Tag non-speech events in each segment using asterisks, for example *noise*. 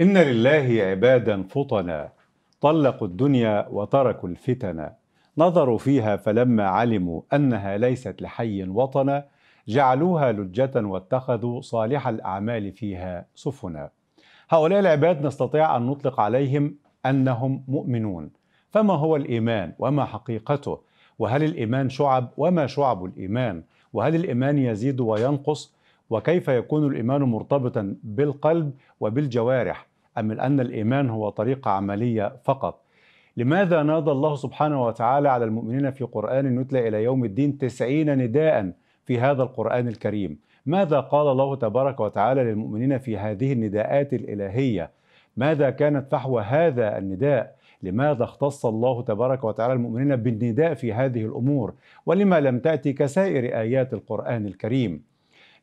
إن لله عبادا فطنا طلقوا الدنيا وتركوا الفتن. نظروا فيها فلما علموا أنها ليست لحي وطنا جعلوها لجة واتخذوا صالح الأعمال فيها سفنا. هؤلاء العباد نستطيع أن نطلق عليهم أنهم مؤمنون. فما هو الإيمان؟ وما حقيقته؟ وهل الإيمان شعب؟ وما شعب الإيمان؟ وهل الإيمان يزيد وينقص؟ وكيف يكون الإيمان مرتبطا بالقلب وبالجوارح أم أن الإيمان هو طريقة عملية فقط؟ لماذا نادى الله سبحانه وتعالى على المؤمنين في قرآن يتلى إلى يوم الدين تسعين نداء في هذا القرآن الكريم؟ ماذا قال الله تبارك وتعالى للمؤمنين في هذه النداءات الإلهية؟ ماذا كانت فحوى هذا النداء؟ لماذا اختص الله تبارك وتعالى المؤمنين بالنداء في هذه الأمور؟ ولما لم تأتي كسائر آيات القرآن الكريم؟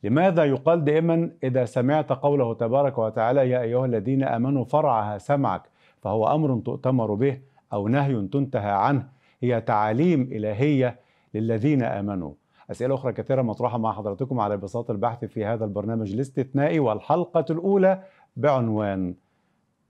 لماذا يقال دائما إذا سمعت قوله تبارك وتعالى يا أيها الذين آمنوا فرعها سمعك فهو أمر تؤتمر به أو نهي تنتهى عنه هي تعاليم إلهية للذين آمنوا. أسئلة أخرى كثيرة مطروحة مع حضراتكم على بساط البحث في هذا البرنامج الاستثنائي والحلقة الأولى بعنوان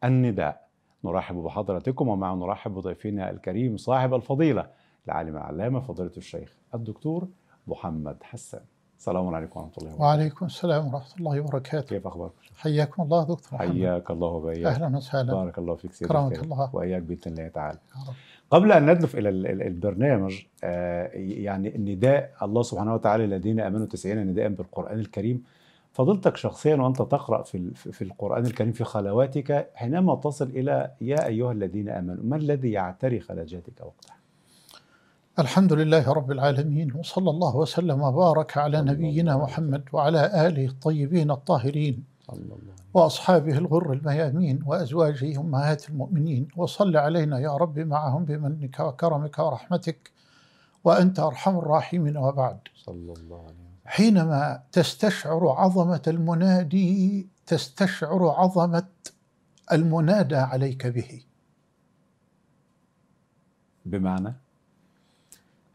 النداء. نرحب بحضراتكم ومع نرحب بضيفنا الكريم صاحب الفضيلة العالم العلامة فضيلة الشيخ الدكتور محمد حسان. السلام عليكم ورحمة الله وبركاته وعليكم السلام ورحمة الله وبركاته كيف أخبارك؟ حياكم الله دكتور محمد حياك الله وبياك أهلا وسهلا بارك الله فيك سيدي كرمك. الله. وإياك بإذن الله تعالى. قبل أن ندلف إلى ال- ال- البرنامج آه، يعني النداء الله سبحانه وتعالى الذين آمنوا تسعين نداء بالقرآن الكريم فضلتك شخصيا وأنت تقرأ في في القرآن الكريم في خلواتك حينما تصل إلى يا أيها الذين آمنوا ما الذي يعتري خلجاتك وقتها؟ الحمد لله رب العالمين وصلى الله وسلم وبارك على نبينا محمد وعلى آله الطيبين الطاهرين. صلى الله عليه وأصحابه الغر الميامين وأزواجه أمهات المؤمنين. وصل علينا يا رب معهم بمنك وكرمك ورحمتك وأنت أرحم الراحمين. وبعد. صلى الله عليه وسلم. حينما تستشعر عظمة المنادي تستشعر عظمة المنادى عليك به. بمعنى؟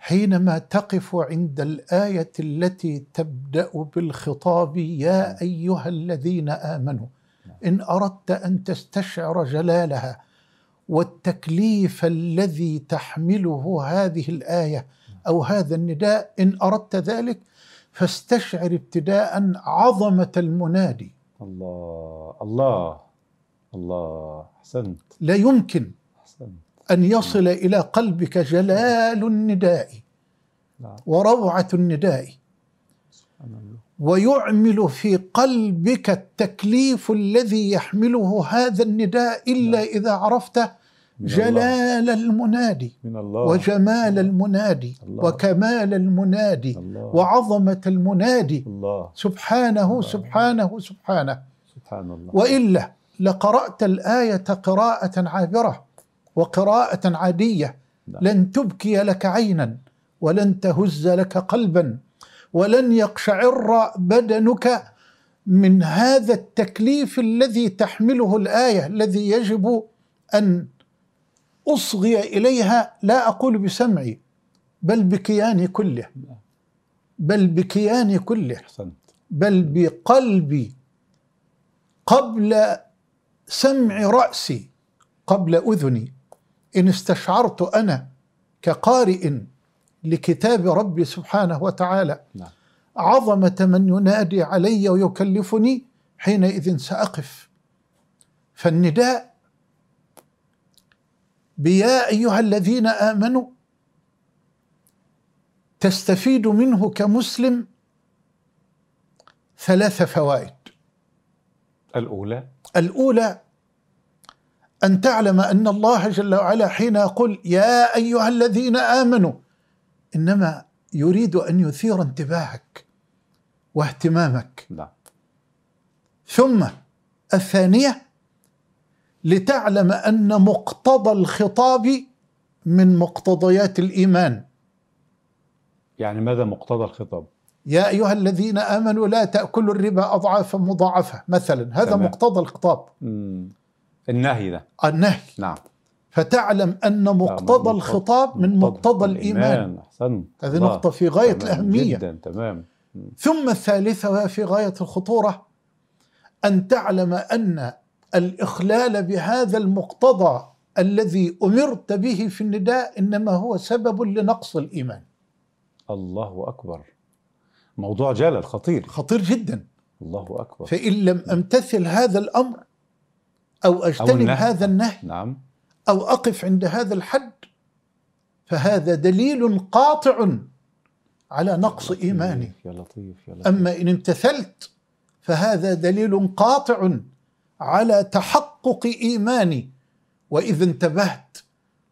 حينما تقف عند الآية التي تبدأ بالخطاب يا أيها الذين آمنوا إن أردت أن تستشعر جلالها والتكليف الذي تحمله هذه الآية أو هذا النداء إن أردت ذلك فاستشعر ابتداء عظمة المنادي. الله الله الله أحسنت. لا يمكن. أحسنت. أن يصل إلى قلبك جلال النداء نعم. وروعة النداء. ويعمل في قلبك التكليف الذي يحمله هذا النداء إلا نعم. إذا عرفت جلال المنادي من الله. وجمال المنادي الله. وكمال المنادي الله. وعظمة المنادي. الله. سبحانه الله. سبحانه سبحانه. سبحان الله. وإلا لقرأت الآية قراءة عابرة. وقراءة عادية. نعم. لن تبكي لك عينا ولن تهز لك قلبا ولن يقشعر بدنك من هذا التكليف الذي تحمله الآية الذي يجب أن أصغي إليها. لا أقول بسمعي بل بكياني كله. بل بكياني كله. بل بقلبي قبل سمع رأسي قبل أذني. إن استشعرت أنا كقارئ لكتاب ربي سبحانه وتعالى نعم. عظمة من ينادي علي ويكلفني حينئذ سأقف. فالنداء بيا أيها الذين آمنوا تستفيد منه كمسلم ثلاث فوائد. الأولى؟ الأولى أن تعلم أن الله جل وعلا حين يقول يا أيها الذين آمنوا إنما يريد أن يثير انتباهك واهتمامك. نعم ثم الثانية لتعلم أن مقتضى الخطاب من مقتضيات الإيمان. يعني ماذا مقتضى الخطاب؟ يا أيها الذين آمنوا لا تأكلوا الربا أضعافا مضاعفة مثلا. هذا تمام. مقتضى الخطاب. مم. النهي ده. النهي. نعم. فتعلم أن مقتضى الخطاب من مقتضى الإيمان. أحسنت. هذه. نقطة في غاية تمام الأهمية. جدا تمام. ثم الثالثة وهي في غاية الخطورة أن تعلم أن الإخلال بهذا المقتضى الذي أمرت به في النداء إنما هو سبب لنقص الإيمان. الله أكبر. موضوع جلل خطير. خطير جدا. الله أكبر. فإن لم أمتثل هذا الأمر أو أجتنب النهي. هذا النهي. نعم. أو أقف عند هذا الحد. فهذا دليل قاطع على نقص إيماني يا لطيف يا لطيف. أما إن امتثلت فهذا دليل قاطع على تحقق إيماني. وإذا انتبهت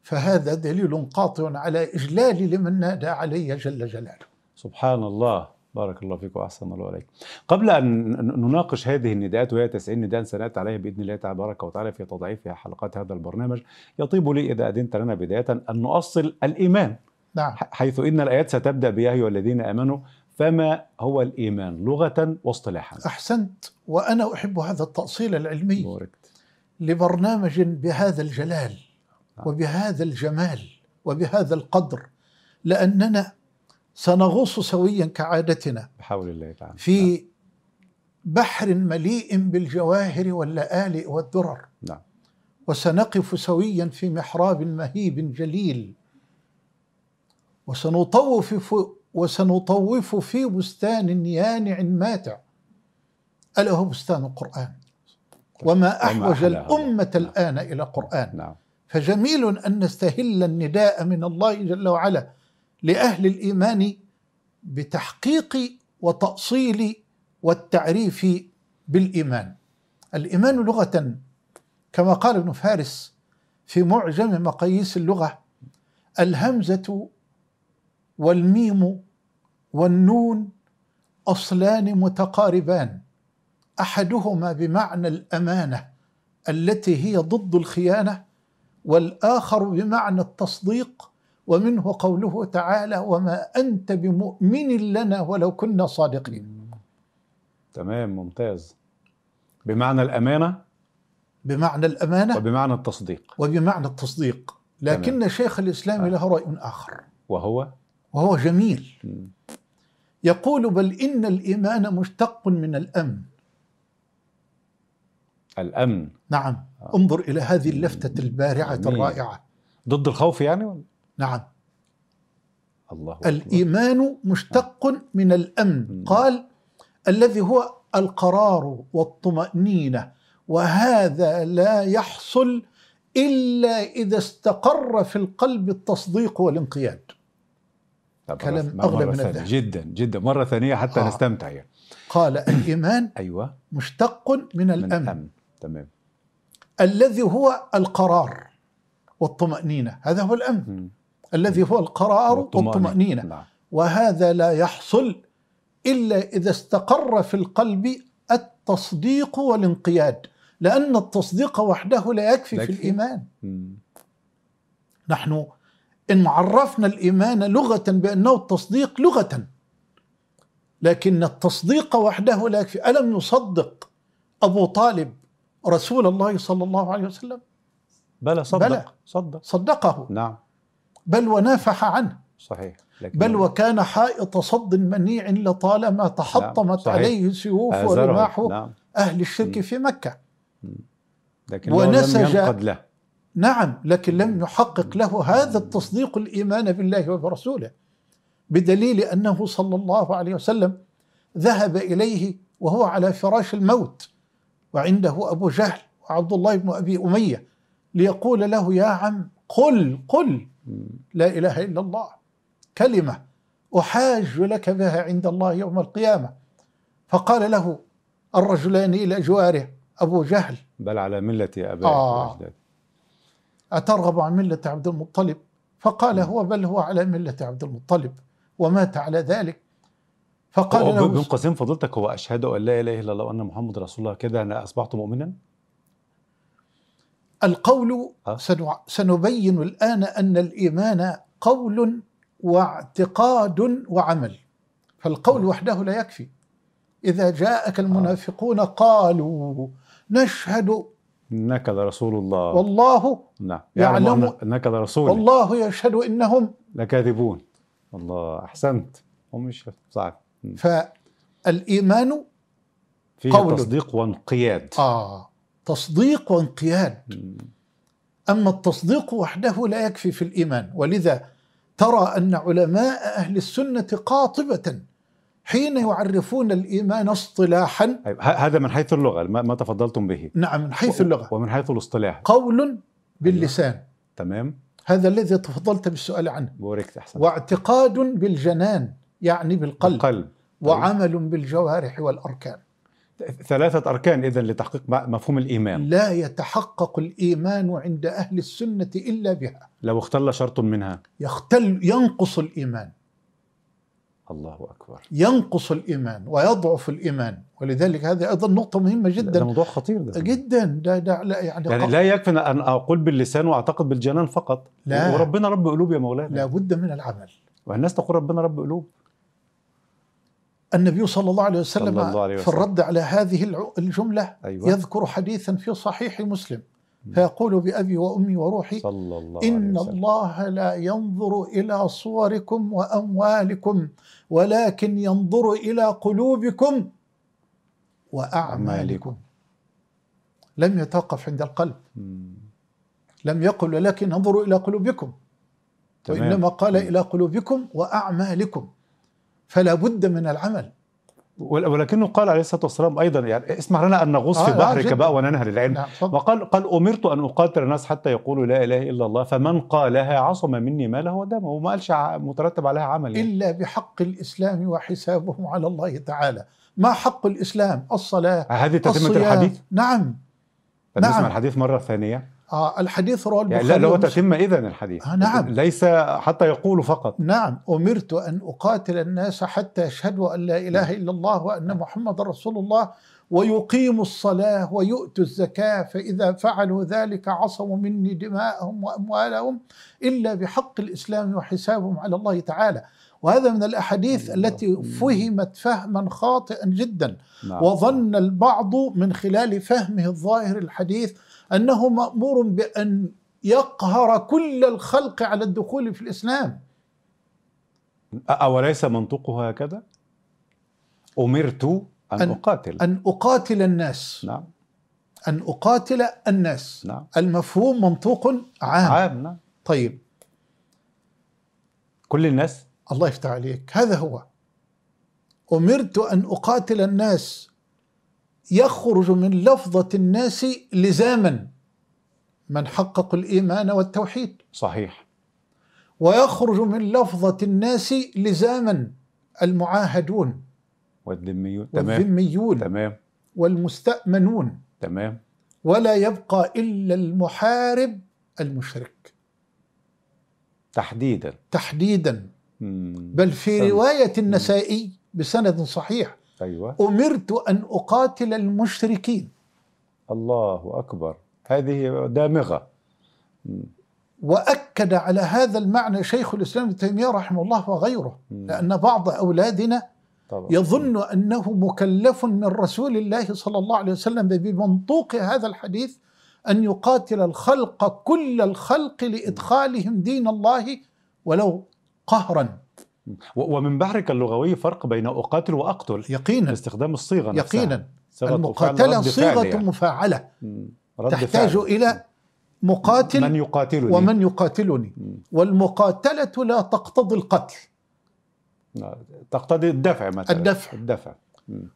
فهذا دليل قاطع على إجلال لمن نادى علي جل جلاله. سبحان الله. بارك الله فيك وأحسن الله عليك. قبل أن نناقش هذه النداءات وهي 90 نداء سنأتي عليها بإذن الله تبارك وتعالى في تضعيف حلقات هذا البرنامج، يطيب لي إذا أذنت لنا بداية أن نؤصل الإيمان نعم حيث إن الآيات ستبدأ بيا أيها الذين آمنوا فما هو الإيمان لغة واصطلاحا؟ أحسنت وأنا أحب هذا التأصيل العلمي باركت لبرنامج بهذا الجلال نعم. وبهذا الجمال وبهذا القدر لأننا سنغوص سويا كعادتنا. بحول الله تعالى. في بحر مليء بالجواهر واللآلئ والدرر. نعم. وسنقف سويا في محراب مهيب جليل. وسنطوف وسنطوف في بستان يانع ماتع. ألا هو بستان القرآن. وما أحوج. الأمة نعم. الآن إلى قرآن. نعم. فجميل أن نستهل النداء من الله جل وعلا. لأهل الإيمان بتحقيق وتأصيل والتعريف بالإيمان. الإيمان لغة كما قال ابن فارس في معجم مقاييس اللغة الهمزة والميم والنون أصلان متقاربان أحدهما بمعنى الأمانة التي هي ضد الخيانة والآخر بمعنى التصديق ومنه قوله تعالى وما أنت بمؤمن لنا ولو كنا صادقين. تمام ممتاز. بمعنى الأمانة؟ بمعنى الأمانة؟ وبمعنى التصديق. وبمعنى التصديق. لكن شيخ الإسلام آه. له رأي آخر. وهو؟ وهو جميل. يقول بل إن الإيمان مشتق من الأمن. الأمن. نعم. انظر إلى هذه اللفتة البارعة. الرائعة. ضد الخوف يعني؟ نعم الله. الإيمان مشتق من الأمن. قال الذي هو القرار والطمأنينة وهذا لا يحصل إلا إذا استقر في القلب التصديق والانقياد كلام أغلى من. الذهب. جدا جدا مرة ثانية حتى آه. نستمتع يعني. قال الإيمان *clears throat* أيوة مشتق من من الأمن الأمن تمام الذي هو القرار والطمأنينة هذا هو الأمن. الذي هو القرار والطمأنينة. نعم. وهذا لا يحصل إلا إذا استقر في القلب التصديق والانقياد لأن التصديق وحده لا يكفي, في مم. نحن إن عرفنا الإيمان لغة بأنه التصديق لغة لكن التصديق وحده لا يكفي. ألم يصدق أبو طالب رسول الله صلى الله عليه وسلم؟ بلى صدق. بلى. صدق. صدقه. نعم. بل ونافح عنه. صحيح. لكن بل وكان حائط صد منيع لطالما تحطمت صحيح. عليه سيوف. ورماح نعم. أهل الشرك م. في مكة. لكن ونسج- لم له. نعم لكن لم يحقق له هذا التصديق الإيمان بالله وبرسوله. بدليل أنه صلى الله عليه وسلم ذهب إليه وهو على فراش الموت. وعنده أبو جهل وعبد الله بن أبي أمية ليقول له يا عم قل قل. لا إله إلا الله. كلمة. أحاج لك بها عند الله يوم القيامة. فقال له الرجلان إلى جواره. أبو جهل. بل على ملة آبائك آه. أترغب عن ملة عبد المطلب. فقال هو بل هو على ملة عبد المطلب. ومات على ذلك. فقال له قوسين فضيلتك هو أشهد أن لا إله إلا الله وأن محمد رسول الله. كده أنا أصبحت مؤمنا؟ القول سنبين الآن أن الإيمان قول واعتقاد وعمل. فالقول وحده لا يكفي. إذا جاءك المنافقون قالوا نشهد إنك لرسول الله. والله نعم. يعلم- أنك لرسول والله يشهد إنهم لكاذبون. الله أحسنت. هم مش صعب. مم. فالإيمان فيه قول. تصديق وانقياد. آه. تصديق وانقياد. أما التصديق وحده لا يكفي في الإيمان. ولذا ترى أن علماء أهل السنة قاطبة حين يعرفون الإيمان اصطلاحا. طيب هذا من حيث اللغة ما ما تفضلتم به. نعم من حيث اللغة. ومن حيث الاصطلاح. قول باللسان. تمام. هذا الذي تفضلت بالسؤال عنه. بوركت أحسن. واعتقاد بالجنان يعني بالقلب. القلب وعمل بالجوارح والأركان. ثلاثة أركان إذا لتحقيق مفهوم الإيمان. لا يتحقق الإيمان عند أهل السنة إلا بها. لو اختل شرط منها. يختل ينقص الإيمان. الله أكبر. ينقص الإيمان ويضعف الإيمان. ولذلك هذه أيضا نقطة مهمة ده جدا. موضوع خطير ده. جدا. ده, ده لا يعني, يعني لا يكفي أن أقول باللسان وأعتقد بالجنان فقط. لا. وربنا رب قلوب يا مولانا. لا بد من العمل. والناس تقول ربنا رب قلوب. النبي صلى الله عليه وسلم صلى الله عليه في وسلم. الرد على هذه الجملة أيوة. يذكر حديثا في صحيح مسلم فيقول بأبي وأمي وروحي صلى الله إن عليه وسلم الله لا ينظر إلى صوركم وأموالكم ولكن ينظر إلى قلوبكم وأعمالكم لم يتوقف عند القلب. لم يقل ولكن انظروا إلى قلوبكم. وإنما قال إلى قلوبكم وأعمالكم فلا بد من العمل ول- ولكنه قال عليه الصلاة والسلام أيضا يعني اسمح لنا أن نغوص آه، في بحرك. بقى وننهر العلم نعم. وقال قال أمرت أن أقاتل الناس حتى يقولوا لا إله إلا الله فمن قالها عصم مني ماله ودمه وما قالش مترتب عليها عمل يعني. إلا بحق الإسلام وحسابه على الله تعالى ما حق الإسلام الصلاة هذه الصيام الحديث نعم نعم. الحديث مرة ثانية آه الحديث رواه يعني البخاري لا اللي هو. تتم إذا الحديث. آه، نعم. ليس حتى يقولوا فقط. نعم. أمرت أن أقاتل الناس حتى يشهدوا أن لا إله إلا الله وأن محمد رسول الله ويقيموا الصلاة ويؤتوا الزكاة فإذا فعلوا ذلك عصموا مني دماءهم وأموالهم إلا بحق الإسلام وحسابهم على الله تعالى. وهذا من الأحاديث. التي فهمت فهما خاطئا جدا. نعم. وظن البعض من خلال فهمه الظاهر الحديث أنه مأمور بأن يقهر كل الخلق على الدخول في الإسلام. أوليس منطقه هكذا؟ أمرت أن, أن- أقاتل. أن أقاتل الناس. نعم. أن أقاتل الناس. نعم. المفهوم منطوق عام. عام نعم. طيب. كل الناس؟ الله يفتح عليك. هذا هو. أمرت أن أقاتل الناس. يخرج من لفظة الناس لزاما. من حقق الإيمان والتوحيد. صحيح. ويخرج من لفظة الناس لزاما. المعاهدون. والذميون. تمام. والذميون. تمام. والمستأمنون. تمام. ولا يبقى إلا المحارب المشرك. تحديدا. تحديدا. بل في. رواية النسائي بسند صحيح. أيوة. أمرت أن أقاتل المشركين. الله أكبر. هذه دامغة. وأكد على هذا المعنى شيخ الإسلام ابن تيمية رحمه الله وغيره. لأن بعض أولادنا طبعا. يظن أنه مكلف من رسول الله صلى الله عليه وسلم بمنطوق هذا الحديث أن يقاتل الخلق كل الخلق لإدخالهم دين الله ولو قهرا. ومن بحرك اللغوي فرق بين أقاتل وأقتل. يقينا. باستخدام الصيغة نفسها. يقينا. المقاتلة صيغة يعني. مفاعلة. تحتاج فعل. إلى مقاتل من يقاتلني. ومن يقاتلني. مم. والمقاتلة لا تقتضي القتل. تقتضي الدفع مثلا. الدفع. الدفع.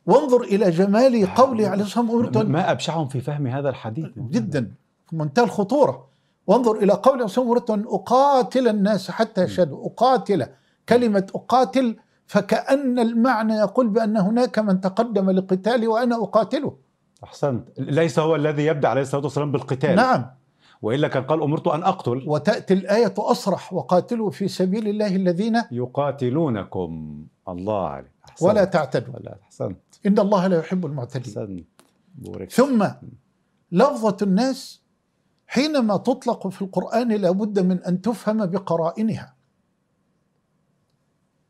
وانظر إلى جمال قوله عليه الصلاة والسلام ما أبشعهم في فهم هذا الحديث. جدا. في منتهى الخطورة. وانظر إلى الصلاة والسلام أمرت أن أقاتل الناس حتى يشهدوا. أقاتل. كلمة أقاتل فكأن المعنى يقول بأن هناك من تقدم لقتالي وأنا أقاتله. أحسنت. ليس هو الذي يبدأ عليه الصلاة والسلام بالقتال. نعم. وإلا كان قال أمرت أن أقتل. وتأتي الآية أصرح وقاتلوا في سبيل الله الذين يقاتلونكم. الله عليك. أحسنت. ولا تعتدوا. ولا أحسنت. إن الله لا يحب المعتدين. أحسنت. بورك. ثم لفظة الناس حينما تطلق في القرآن لابد من أن تفهم بقرائنها.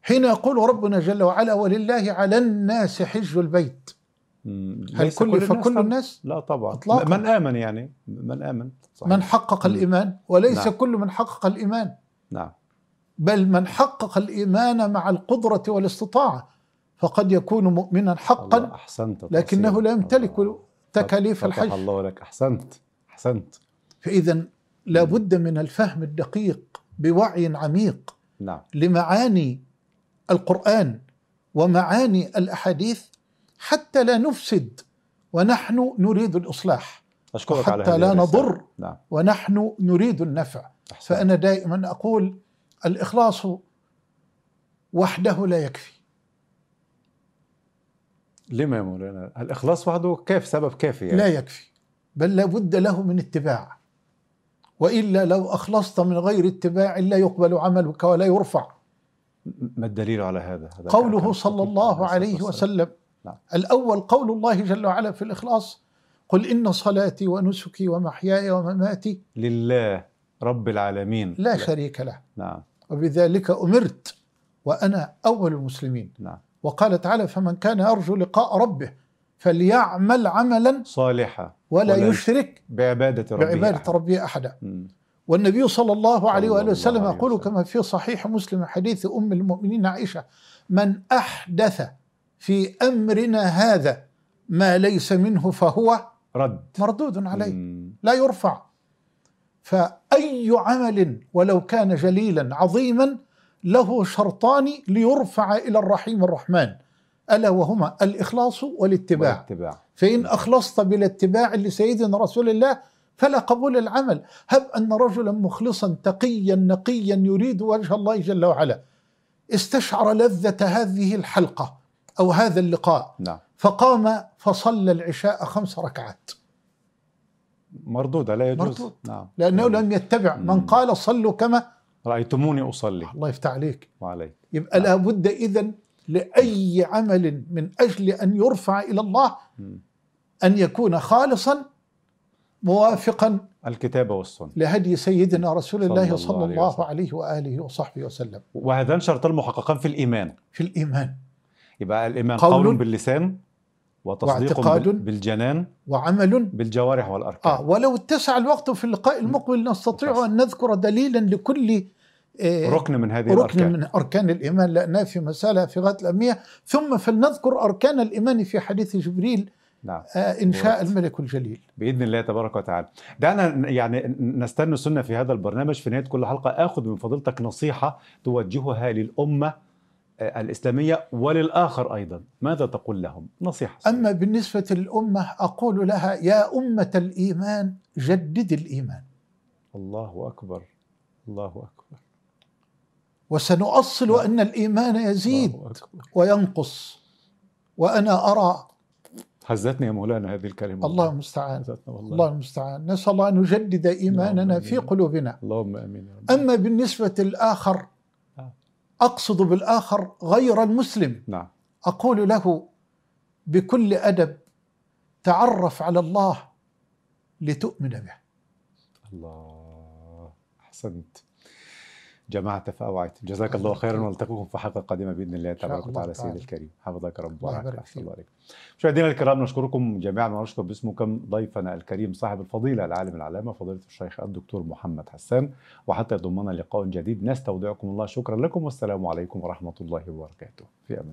حين يقول ربنا جل وعلا ولله على الناس حج البيت. هل كل فكل. الناس؟ لا طبعا. إطلاقاً. من آمن يعني؟ من آمن. صحيح. من حقق الإيمان. وليس نعم. كل من حقق الإيمان. نعم. بل من حقق الإيمان مع القدرة والاستطاعة. فقد يكون مؤمنا حقا. أحسنت لكنه. لا يمتلك. تكاليف الحج. الله لك. أحسنت. أحسنت. فإذا لابد من الفهم الدقيق بوعي عميق نعم. لمعاني القرآن ومعاني الأحاديث حتى لا نفسد ونحن نريد الإصلاح أشكرك على وحتى هذه لا. نضر نعم. ونحن نريد النفع. أحسنت. فأنا دائما أقول الإخلاص وحده لا يكفي. لما يا مولانا؟ الإخلاص وحده كيف؟ سبب كافي يعني؟ لا يكفي بل لابد له من اتباع. وإلا لو أخلصت من غير اتباع لا يقبل عملك ولا يرفع. ما الدليل على هذا؟ هذا قوله صلى الله عليه. وسلم. نعم. الأول قول الله جل وعلا في الإخلاص قل إن صلاتي ونسكي ومحياي ومماتي لله رب العالمين. لا شريك له. نعم. وبذلك أمرت وأنا أول المسلمين. نعم. وقال تعالى فمن كان يرجو لقاء ربه فليعمل عملا صالحة ولا, ولا يشرك بعبادة ربه بعبادة أحد. ربه أحدا. والنبي صلى الله عليه وآله وسلم يقول. كما في صحيح مسلم حديث أم المؤمنين عائشة من أحدث في أمرنا هذا ما ليس منه فهو رد مردود عليه مم. لا يرفع فأي عمل ولو كان جليلا عظيما له شرطان ليرفع إلى الرحيم الرحمن ألا وهما الإخلاص والاتباع. والاتباع. فإن أخلصت بالاتباع لسيدنا رسول الله فلا قبول العمل. هب أن رجلا مخلصا تقيا نقيا يريد وجه الله جل وعلا. استشعر لذة هذه الحلقة أو هذا اللقاء. نعم. فقام فصلى العشاء خمس ركعات. مردودة لا يجوز. مردود. نعم. لأنه لم يتبع. من مم. قال صلوا كما رأيتموني أصلي. الله يفتح عليك. وعليك. يبقى نعم. لابد إذن لأي عمل من أجل أن يرفع إلى الله. أن يكون خالصا موافقا الكتابة والسنة لهدي سيدنا رسول صلى الله الله صلى الله وسلم. عليه وآله وصحبه وسلم وهذان شرطان محققان في الإيمان في الإيمان يبقى الإيمان قول قول, باللسان وتصديق واعتقاد بالجنان وعمل بالجوارح والأركان آه ولو اتسع الوقت في اللقاء المقبل نستطيع. أن نذكر دليلا لكل ركن من هذه ركن الأركان. من أركان الإيمان لأنها في مسألة في غاية الأهمية. ثم فلنذكر أركان الإيمان في حديث جبريل نعم. آه إن شاء وقت. الملك الجليل. بإذن الله تبارك وتعالى. دعنا يعني نستنى السنة في هذا البرنامج في نهاية كل حلقة. آخذ من فضيلتك نصيحة توجهها للأمة آه، الإسلامية وللآخر أيضا، ماذا تقول لهم؟ نصيحة أما بالنسبة للأمة أقول لها يا أمة الإيمان جدد الإيمان. الله أكبر. الله أكبر. وسنؤصل أن الإيمان يزيد وينقص. وأنا أرى هزتني يا مولانا هذه الكلمة. الله المستعان. والله. الله المستعان. نسأل الله أن يجدد إيماننا اللهم في. قلوبنا. اللهم رب. أما بالنسبة للآخر آه. أقصد بالآخر غير المسلم. نعم. أقول له بكل أدب تعرف على الله لتؤمن به. الله أحسنت. جمعت فاوعيت جزاك الله خيرا والتقيكم في حلقة قادمة بإذن الله تبارك وتعالى سيدي. الكريم. حفظك رب. يبارك أحسن. الله عليك مشاهدينا الكرام نشكركم جميعا ونشكر باسمكم ضيفنا الكريم صاحب الفضيلة العالم العلامة فضيلة الشيخ الدكتور محمد حسان. وحتى يضمنا لقاء جديد. نستودعكم الله. شكرا لكم والسلام عليكم ورحمة الله وبركاته. في أمان